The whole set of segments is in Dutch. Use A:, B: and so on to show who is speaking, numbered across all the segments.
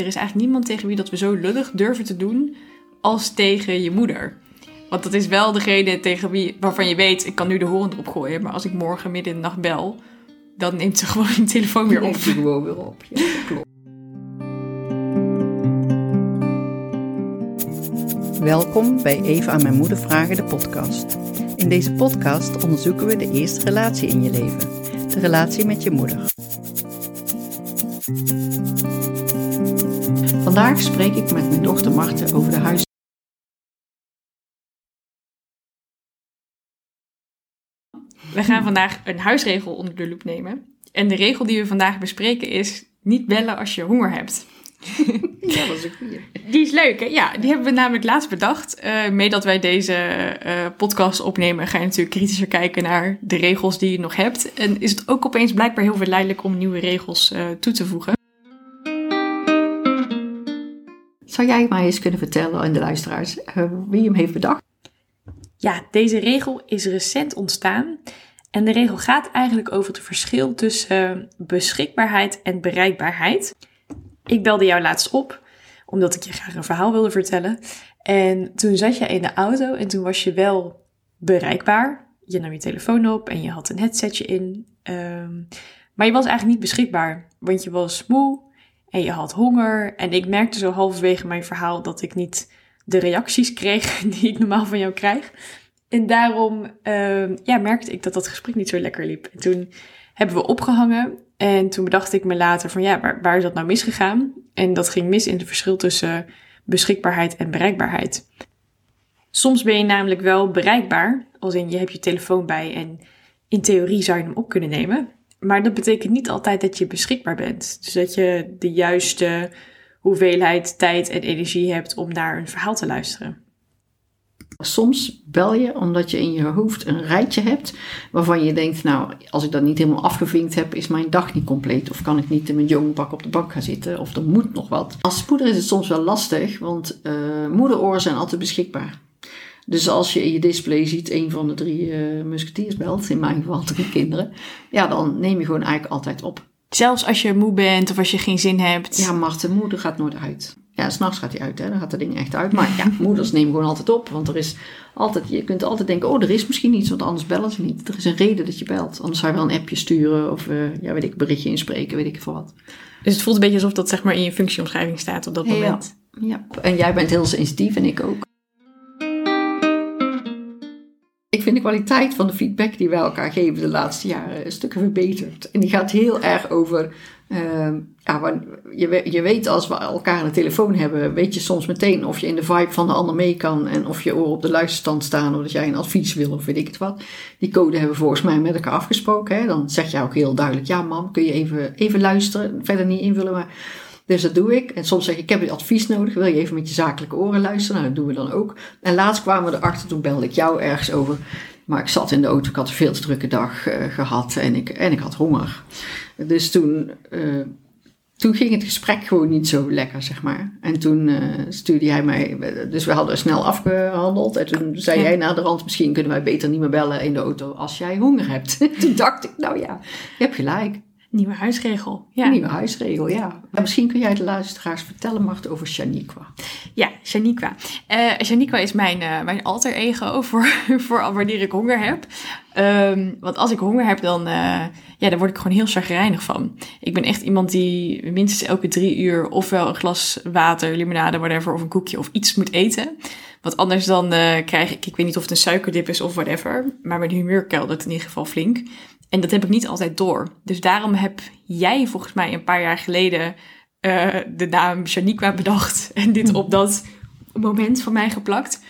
A: er is eigenlijk niemand tegen wie dat we zo lullig durven te doen als tegen je moeder. Want dat is wel degene tegen wie, waarvan je weet, ik kan nu de horen erop gooien. Maar als ik morgen midden in de nacht bel, dan neemt ze gewoon de telefoon weer op.
B: Neemt je gewoon weer op. Ja, klopt. Welkom bij Even aan mijn moeder vragen, de podcast. In deze podcast onderzoeken we de eerste relatie in je leven. De relatie met je moeder. Vandaag spreek ik met mijn dochter Marten over de huis.
A: We gaan vandaag een huisregel onder de loep nemen. En de regel die we vandaag bespreken is niet bellen als je honger hebt.
B: Ja, dat is een goeie.
A: Die is leuk, hè? Ja, die hebben we namelijk laatst bedacht. Eh mee dat wij deze eh, podcast opnemen, ga je natuurlijk kritischer kijken naar de regels die je nog hebt. En is het ook opeens blijkbaar heel verleidelijk om nieuwe regels eh, toe te voegen.
B: Zou jij mij eens kunnen vertellen aan de luisteraars eh, wie hem heeft bedacht?
A: Ja, deze regel is recent ontstaan. En de regel gaat eigenlijk over het verschil tussen beschikbaarheid en bereikbaarheid. Ik belde jou laatst op, omdat ik je graag een verhaal wilde vertellen. En toen zat je in de auto en toen was je wel bereikbaar. Je nam je telefoon op en je had een headsetje in. Ehm, maar je was eigenlijk niet beschikbaar, want je was moe en je had honger. En ik merkte zo halverwege mijn verhaal dat ik niet de reacties kreeg die ik normaal van jou krijg. En daarom ehm, ja, merkte ik dat dat gesprek niet zo lekker liep. En toen hebben we opgehangen. En toen bedacht ik me later van ja, waar, waar is dat nou misgegaan? En dat ging mis in het verschil tussen beschikbaarheid en bereikbaarheid. Soms ben je namelijk wel bereikbaar, als in je hebt je telefoon bij en in theorie zou je hem op kunnen nemen. Maar dat betekent niet altijd dat je beschikbaar bent. Dus dat je de juiste hoeveelheid tijd en energie hebt om naar een verhaal te luisteren.
B: Soms bel je omdat je in je hoofd een rijtje hebt waarvan je denkt, nou, als ik dat niet helemaal afgevinkt heb, is mijn dag niet compleet. Of kan ik niet in mijn jongpak op de bank gaan zitten, of er moet nog wat. Als moeder is het soms wel lastig, want uh, moederoren zijn altijd beschikbaar. Dus als je in je display ziet een van de drie uh, musketiers belt, in mijn geval drie kinderen, ja, dan neem je gewoon eigenlijk altijd op.
A: Zelfs als je moe bent of als je geen zin hebt.
B: Ja, Marten, moeder gaat nooit uit. Ja, s'nachts gaat hij uit, hè? dan gaat dat ding echt uit. Maar ja, moeders nemen gewoon altijd op. Want er is altijd, je kunt altijd denken, oh, er is misschien iets, want anders bellen ze niet. Er is een reden dat je belt. Anders zou je wel een appje sturen of, uh, ja, weet ik, een berichtje inspreken, weet ik veel wat.
A: Dus het voelt een beetje alsof dat zeg maar in je functieomschrijving staat op dat
B: Ja.
A: moment.
B: Ja, en jij bent heel sensitief en ik ook. Ik vind de kwaliteit van de feedback die wij elkaar geven de laatste jaren een stuk verbeterd. En die gaat heel erg over, uh, ja, je, je weet als we elkaar aan de telefoon hebben, weet je soms meteen of je in de vibe van de ander mee kan en of je oren op de luisterstand staan of dat jij een advies wil of weet ik het wat. Die code hebben we volgens mij met elkaar afgesproken. Hè? Dan zeg jij ook heel duidelijk, ja mam, kun je even, even luisteren, verder niet invullen, maar... Dus dat doe ik. En soms zeg ik, ik heb advies nodig. Wil je even met je zakelijke oren luisteren? Nou, dat doen we dan ook. En laatst kwamen we erachter, toen belde ik jou ergens over. Maar ik zat in de auto, ik had een veel te drukke dag eh, gehad en ik, en ik had honger. Dus toen, eh, toen ging het gesprek gewoon niet zo lekker, zeg maar. En toen eh, stuurde jij mij, dus we hadden snel afgehandeld. En toen zei
A: Ja.
B: jij na de rand, misschien kunnen wij beter niet meer bellen in de auto als jij honger hebt. toen dacht ik, nou ja, je hebt gelijk.
A: Nieuwe huisregel. Ja,
B: nieuwe huisregel, ja. En misschien kun jij de luisteraars vertellen, Mart, over Shaniqua.
A: ja Shaniqua. Eh Shaniqua is mijn, eh, mijn alter ego voor, voor wanneer ik honger heb. Ehm, want als ik honger heb, dan, eh, ja, dan word ik gewoon heel chagrijnig van. Ik ben echt iemand die minstens elke drie uur ofwel een glas water, limonade, whatever, of een koekje of iets moet eten. Want anders dan krijg ik, ik weet niet of het een suikerdip is of whatever, maar mijn humeur keldert in ieder geval flink. En dat heb ik niet altijd door. Dus daarom heb jij volgens mij een paar jaar geleden eh, de naam Shaniqua bedacht en dit op dat moment van mij geplakt.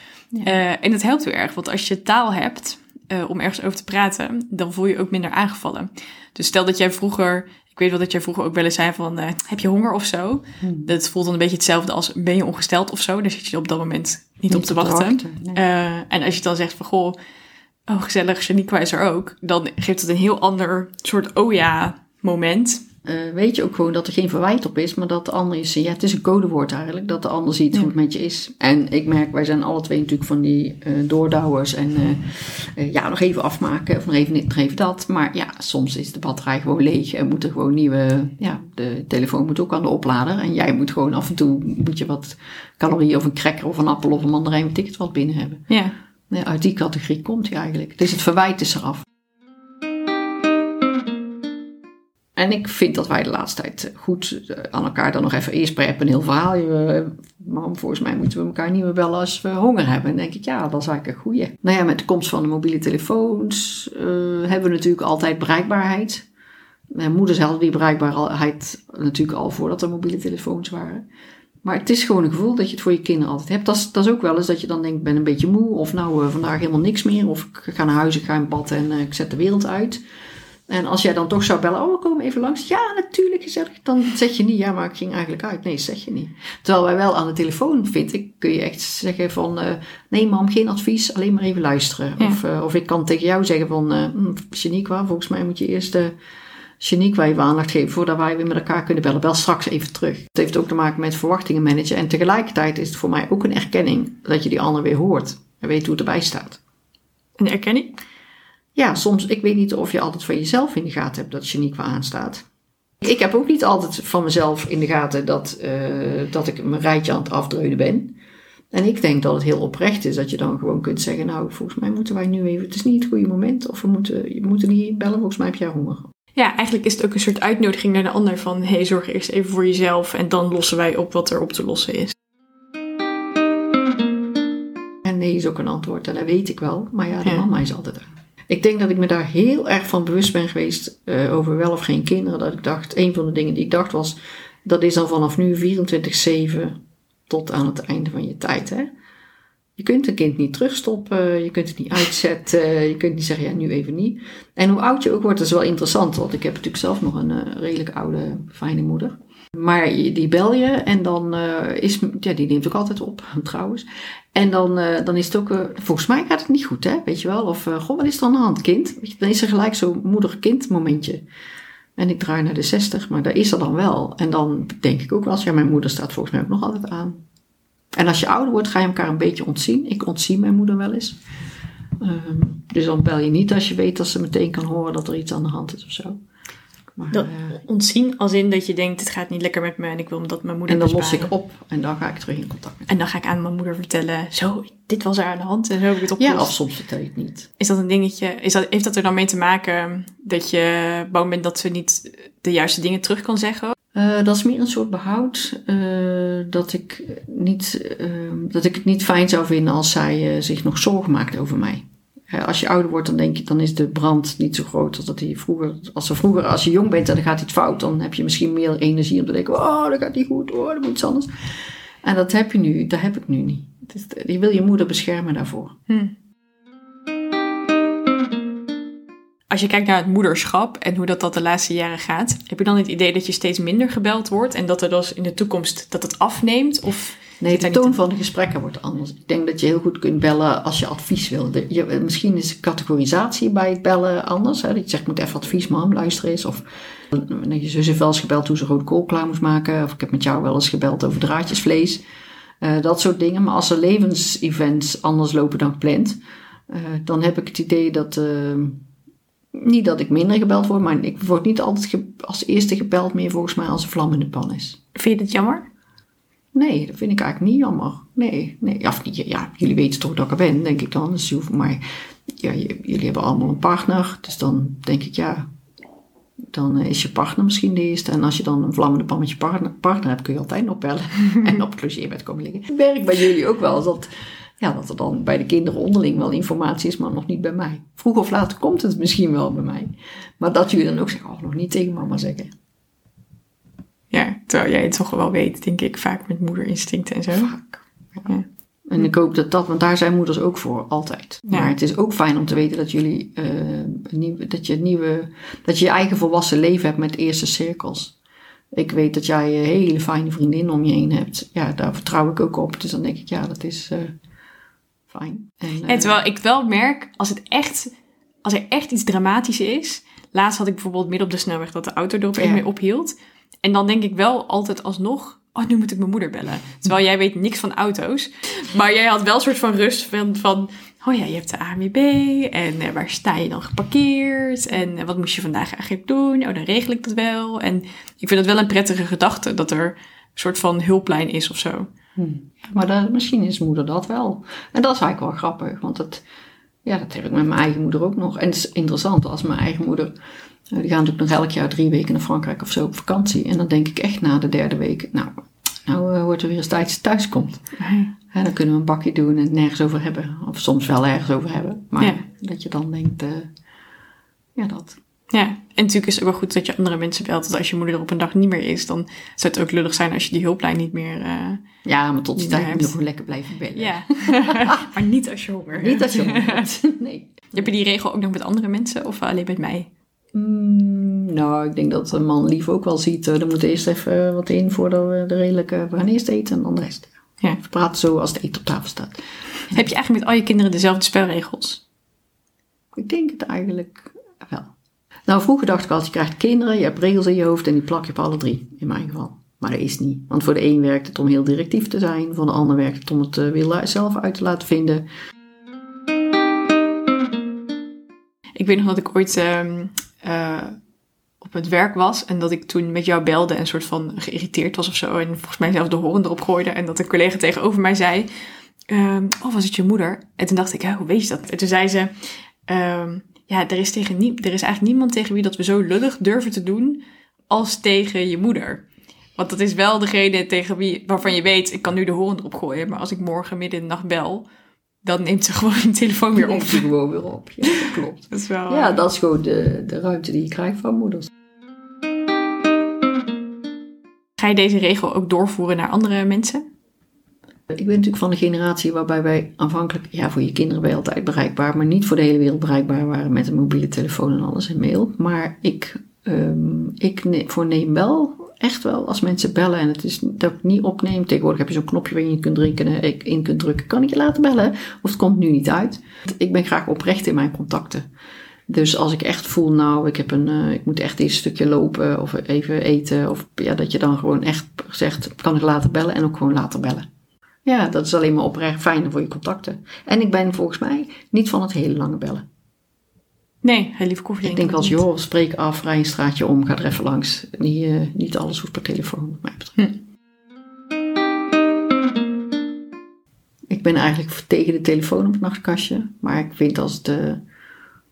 A: Eh, en dat helpt heel erg, want als je taal hebt eh, om ergens over te praten, dan voel je je ook minder aangevallen. Dus stel dat jij vroeger, ik weet wel dat jij vroeger ook wel eens zei van, heb je honger of zo? Dat voelt dan een beetje hetzelfde als, ben je ongesteld of zo? Daar zit je op dat moment niet, op te wachten.
B: nee.
A: En als je dan zegt van, goh, oh gezellig, Shaniqua is er ook, dan geeft het een heel ander soort oh ja moment.
B: eh, weet je ook gewoon dat er geen verwijt op is, maar dat de ander is. Ja, het is een codewoord eigenlijk, dat de ander ziet hoe het met je is. En ik merk, wij zijn alle twee natuurlijk van die uh, doordouwers en uh, ja, nog even afmaken of nog even dit, nog even dat. Maar ja, soms is de batterij gewoon leeg en moet er gewoon nieuwe. Ja, de telefoon moet ook aan de oplader en jij moet gewoon af en toe moet je wat calorieën of een cracker of een appel of een mandarijn, ticket wat binnen hebben.
A: Ja.
B: Uit die categorie komt hij eigenlijk. Dus het verwijt is eraf. En ik vind dat wij de laatste tijd goed eh, aan elkaar dan nog even eerst preppen een heel verhaal. Uh, mam, volgens mij moeten we elkaar niet meer bellen als we honger hebben. En denk ik, ja, dat is eigenlijk een goeie. Nou ja, met de komst van de mobiele telefoons hebben we natuurlijk altijd bereikbaarheid. Mijn moeder had die bereikbaarheid natuurlijk al voordat er mobiele telefoons waren. Maar het is gewoon een gevoel dat je het voor je kinderen altijd hebt. Dat is, dat is ook wel eens dat je dan denkt, ik ben een beetje moe. Of nou, vandaag helemaal niks meer. Of ik ga naar huis, ik ga in bad en ik zet de wereld uit. En als jij dan toch zou bellen, oh, we komen even langs. Ja, natuurlijk, gezellig. Dan zeg je niet, ja, maar ik ging eigenlijk uit. Nee, zeg je niet. Terwijl wij wel aan de telefoon, vind ik, kun je echt zeggen van, uh, nee mam, geen advies, alleen maar even luisteren. Of, uh, of ik kan tegen jou zeggen van, uh, Shaniqua, volgens mij moet je eerst uh, Shaniqua even aandacht geven voordat wij weer met elkaar kunnen bellen. Bel straks even terug. Het heeft ook te maken met verwachtingen managen. En tegelijkertijd is het voor mij ook een erkenning dat je die ander weer hoort. En weet hoe het erbij staat.
A: Een erkenning?
B: ja, soms, ik weet niet of je altijd van jezelf in de gaten hebt dat je niet qua aanstaat. Ik heb ook niet altijd van mezelf in de gaten dat, uh, dat ik mijn rijtje aan het afdreunen ben. En ik denk dat het heel oprecht is dat je dan gewoon kunt zeggen, nou, volgens mij moeten wij nu even, het is niet het goede moment. Of we moeten, je moet niet bellen, volgens mij heb jij honger.
A: Ja, eigenlijk is het ook een soort uitnodiging naar de ander van, hey, zorg eerst even voor jezelf en dan lossen wij op wat er op te lossen is.
B: En nee is ook een antwoord en dat weet ik wel, maar ja, de ja. mama is altijd er. Ik denk dat ik me daar heel erg van bewust ben geweest uh, over wel of geen kinderen. Dat ik dacht, een van de dingen die ik dacht was, dat is dan vanaf nu 24-7 tot aan het einde van je tijd. Hè? Je kunt een kind niet terugstoppen, je kunt het niet uitzetten, je kunt niet zeggen, ja, nu even niet. En hoe oud je ook wordt, is wel interessant, want ik heb natuurlijk zelf nog een uh, redelijk oude, fijne moeder. Maar die bel je en dan uh, is, ja, die neemt ook altijd op, trouwens. En dan, uh, dan is het ook, volgens mij gaat het niet goed, hè, weet je wel. Of, goh, wat is er aan de hand, kind? Dan is er gelijk zo'n moeder-kind momentje. En ik draai naar de 60, maar daar is er dan wel. En dan denk ik ook wel, als ja, mijn moeder staat volgens mij ook nog altijd aan. En als je ouder wordt, ga je elkaar een beetje ontzien. Ik ontzie mijn moeder wel eens. Um, dus dan bel je niet als je weet dat ze meteen kan horen dat er iets aan de hand is of zo.
A: Maar, dat uh, ontzien als in dat je denkt, het gaat niet lekker met me en ik wil dat mijn moeder
B: En dan
A: besparen.
B: los ik op en dan ga ik terug in contact met
A: En dan ga ik aan mijn moeder vertellen, zo, dit was er aan de hand en zo heb ik het opgelost.
B: Ja, of soms vertel je het niet.
A: Is dat een dingetje, is dat, heeft dat er dan mee te maken dat je bang bent dat ze niet de juiste dingen terug kan zeggen?
B: Uh, dat is meer een soort behoud uh, dat, ik niet, uh, dat ik het niet fijn zou vinden als zij zich nog zorgen maakt over mij. Als je ouder wordt, dan denk je, dan is de brand niet zo groot als dat die vroeger. Als, ze vroeger, als je jong bent en dan gaat iets fout, dan heb je misschien meer energie om te denken: oh, dat gaat niet goed, oh, dat moet iets anders. En dat heb je nu, dat heb ik nu niet. Dus je wil je moeder beschermen daarvoor.
A: Hm. Als je kijkt naar het moederschap en hoe dat, dat de laatste jaren gaat, heb je dan het idee dat je steeds minder gebeld wordt en dat er dus in de toekomst dat het afneemt? Of
B: Nee, de toon van de gesprekken wordt anders. Ik denk dat je heel goed kunt bellen als je advies wil. Je, misschien is de categorisatie bij het bellen anders. Hè? Dat je zegt, ik moet even advies, mam, luister eens. Of je zus heeft wel eens gebeld hoe ze rode kool klaar moest maken. Of ik heb met jou wel eens gebeld over draadjesvlees. Uh, dat soort dingen. Maar als er levensevents anders lopen dan gepland, uh, dan heb ik het idee dat... Uh, niet dat ik minder gebeld word, maar ik word niet altijd als eerste gebeld meer volgens mij als een vlam in de pan is.
A: Vind je het jammer?
B: Nee, dat vind ik eigenlijk niet jammer. Nee, nee. Of, ja, jullie weten toch dat ik er ben, denk ik dan. Dus maar ja, jullie hebben allemaal een partner. Dus dan denk ik, ja, dan is je partner misschien de eerste. En als je dan een vlammende pan met je partner, partner hebt, kun je altijd nog bellen. en op het met komen liggen. Het werkt bij jullie ook wel. Dat, ja, dat er dan bij de kinderen onderling wel informatie is, maar nog niet bij mij. Vroeg of later komt het misschien wel bij mij. Maar dat jullie dan ook zeggen, oh, nog niet tegen mama zeggen.
A: Ja, terwijl jij het toch wel weet, denk ik, vaak met moederinstincten en zo.
B: Vaak. Ja. En ik hoop dat dat, want daar zijn moeders ook voor, altijd. Ja. Maar het is ook fijn om te weten dat jullie, uh, nieuwe, dat je nieuwe, dat je je eigen volwassen leven hebt met eerste cirkels. Ik weet dat jij een hele fijne vriendin om je heen hebt. Ja, daar vertrouw ik ook op. Dus dan denk ik, ja, dat is uh, fijn.
A: En, uh, terwijl ik wel merk, als het echt, als er echt iets dramatisch is, laatst had ik bijvoorbeeld midden op de snelweg dat de auto er opeens
B: Ja.
A: mee ophield. En dan denk ik wel altijd alsnog, oh, nu moet ik mijn moeder bellen. Terwijl jij weet niks van auto's. Maar jij had wel een soort van rust van, van oh ja, je hebt de ANWB. En eh, waar sta je dan geparkeerd? En eh, wat moest je vandaag eigenlijk doen? Oh, dan regel ik dat wel. En ik vind het wel een prettige gedachte dat er een soort van hulplijn is of zo.
B: Maar dan, misschien is moeder dat wel. En dat is eigenlijk wel grappig, want dat, ja, dat heb ik met mijn eigen moeder ook nog. En het is interessant als mijn eigen moeder, eh, die gaan natuurlijk nog elk jaar drie weken naar Frankrijk of zo op vakantie. En dan denk ik echt na de derde week, nou, nou eh, wordt er weer eens tijd dat ze thuis komt. En dan kunnen we een bakje doen en het nergens over hebben. Of soms wel ergens over hebben. Maar
A: Ja.
B: dat je dan denkt, eh, ja dat.
A: Ja, en natuurlijk is het ook wel goed dat je andere mensen belt. Want als je moeder er op een dag niet meer is, dan zou het ook lullig zijn als je die hulplijn niet meer... eh,
B: Ja, maar tot die tijd moet je
A: hebt.
B: gewoon lekker blijven bellen.
A: ja, maar niet als je honger
B: Niet dat je hoort. Nee.
A: Heb je die regel ook nog met andere mensen of alleen met mij?
B: Mm, nou, ik denk dat een man lief ook wel ziet. eh, er moet eerst even wat in voordat we de redelijke... We gaan eerst eten en dan de rest.
A: Ja.
B: We praten zo als het eten op tafel staat.
A: Heb je eigenlijk met al je kinderen dezelfde spelregels?
B: Ik denk het eigenlijk wel. Nou, vroeger dacht ik altijd, je krijgt kinderen, je hebt regels in je hoofd en die plak je op alle drie, in mijn geval. Maar dat is niet. Want voor de een werkt het om heel directief te zijn, voor de ander werkt het om het eh, weer zelf uit te laten vinden.
A: Ik weet nog dat ik ooit ehm, eh, op het werk was en dat ik toen met jou belde en soort van geïrriteerd was of zo. En volgens mij zelfs de horen erop gooide. En dat een collega tegenover mij zei, ehm, oh was het je moeder? En toen dacht ik, hoe weet je dat? En toen zei ze, ehm, ja, er is, tegen nie- er is eigenlijk niemand tegen wie dat we zo lullig durven te doen als tegen je moeder. Want dat is wel degene tegen wie, waarvan je weet, ik kan nu de horen erop gooien. Maar als ik morgen midden in de nacht bel, dan neemt ze gewoon je telefoon weer op.
B: Neemt je gewoon weer op. Ja, dat klopt.
A: Dat is wel...
B: Ja,
A: eh,
B: dat is gewoon de, de ruimte die je krijgt van moeders.
A: Ga je deze regel ook doorvoeren naar andere mensen?
B: Ik ben natuurlijk van de generatie waarbij wij aanvankelijk, ja, voor je kinderen ben altijd bereikbaar, maar niet voor de hele wereld bereikbaar waren met een mobiele telefoon en alles en mail. Maar ik, ehm, ik ne- voorneem wel, echt wel, als mensen bellen en het is dat ik niet opneem. Tegenwoordig heb je zo'n knopje waar je kunt, drinken, en in kunt drukken. Kan ik je laten bellen? Of het komt nu niet uit. Ik ben graag oprecht in mijn contacten. Dus als ik echt voel, nou, ik, heb een, eh, ik moet echt eens een stukje lopen of even eten. Of ja, dat je dan gewoon echt zegt, kan ik later bellen en ook gewoon later bellen. Ja, dat is alleen maar oprecht fijn voor je contacten. En ik ben volgens mij niet van het hele lange bellen.
A: Nee, heel lief koffie
B: Ik denk wel eens,
A: ook
B: joh, spreek af, rij een straatje om, ga er even langs. Niet, eh, niet alles hoeft per telefoon, wat mij betreft. Ik ben eigenlijk tegen de telefoon op het nachtkastje. Maar ik vind als het,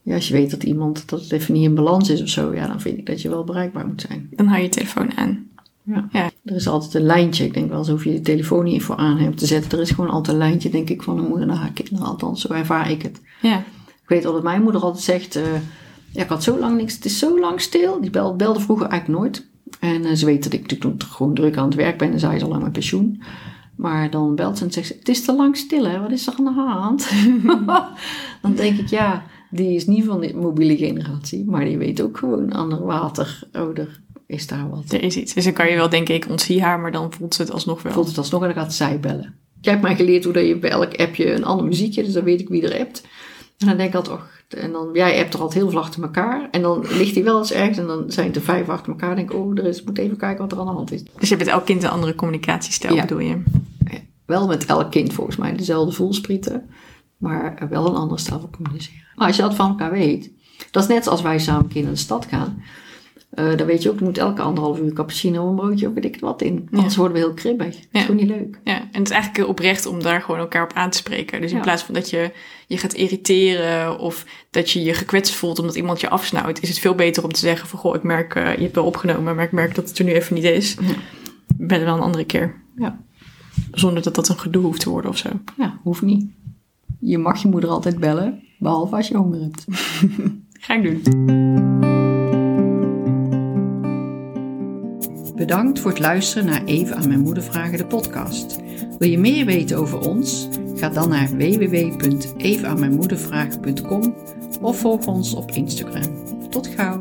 B: ja, als je weet dat iemand, dat het even niet in balans is of zo, ja, dan vind ik dat je wel bereikbaar moet zijn.
A: Dan hou je je telefoon aan.
B: Ja.
A: Ja.
B: Er is altijd een lijntje. Ik denk wel eens of je de telefoon niet voor aan hebt te zetten. Er is gewoon altijd een lijntje, denk ik, van een moeder naar haar kinderen. Althans, zo ervaar ik het.
A: Ja.
B: Ik weet al dat mijn moeder altijd zegt, eh, ja, ik had zo lang niks, het is zo lang stil. Die bel- belde vroeger eigenlijk nooit. En eh, ze weet dat ik natuurlijk toen gewoon druk aan het werk ben en zij is al lang met pensioen. Maar dan belt ze en zegt ze, het is te lang stil hè, wat is er aan de hand? dan denk ik, ja, die is niet van de mobiele generatie, maar die weet ook gewoon aan het water. Oh, er is daar wat.
A: Er is iets. Dus dan kan je wel denken, ik ontzie haar, maar dan voelt ze het alsnog wel.
B: voelt het alsnog en dan gaat zij bellen. Jij hebt mij geleerd hoe dat je bij elk appje een ander muziekje, dus dan weet ik wie er appt. En dan denk ik altijd, och, en dan, jij appt er altijd heel veel achter elkaar. En dan ligt hij wel eens ergens en dan zijn het er vijf achter elkaar. Denk ik, oh, er is, moet even kijken wat er aan de hand is.
A: Dus je hebt met elk kind een andere communicatiestijl,
B: Ja.
A: bedoel je?
B: Wel met elk kind volgens mij dezelfde voelsprieten, maar wel een andere stijl van communiceren. Maar als je dat van elkaar weet, dat is net als wij samen een keer naar de stad gaan. Eh, dan weet je ook, je moet elke anderhalf uur cappuccino, een broodje of weet ik het wat in. Anders worden we heel kribbig. Dat is
A: Ja.
B: gewoon niet leuk.
A: Ja, en het is eigenlijk heel oprecht om daar gewoon elkaar op aan te spreken. Dus in
B: Ja.
A: plaats van dat je je gaat irriteren of dat je je gekwetst voelt omdat iemand je afsnauwt, is het veel beter om te zeggen van, goh, ik merk, eh, je hebt wel opgenomen, maar ik merk dat het er nu even niet is.
B: Ja.
A: Ben er wel een andere keer.
B: Ja.
A: Zonder dat dat een gedoe hoeft te worden of zo.
B: Ja, hoeft niet. Je mag je moeder altijd bellen, behalve als je honger hebt.
A: Ga ik doen.
B: Bedankt voor het luisteren naar Even aan mijn moeder vragen de podcast. Wil je meer weten over ons? Ga dan naar www.evenaanmijnmoedervragen.com of volg ons op Instagram. Tot gauw!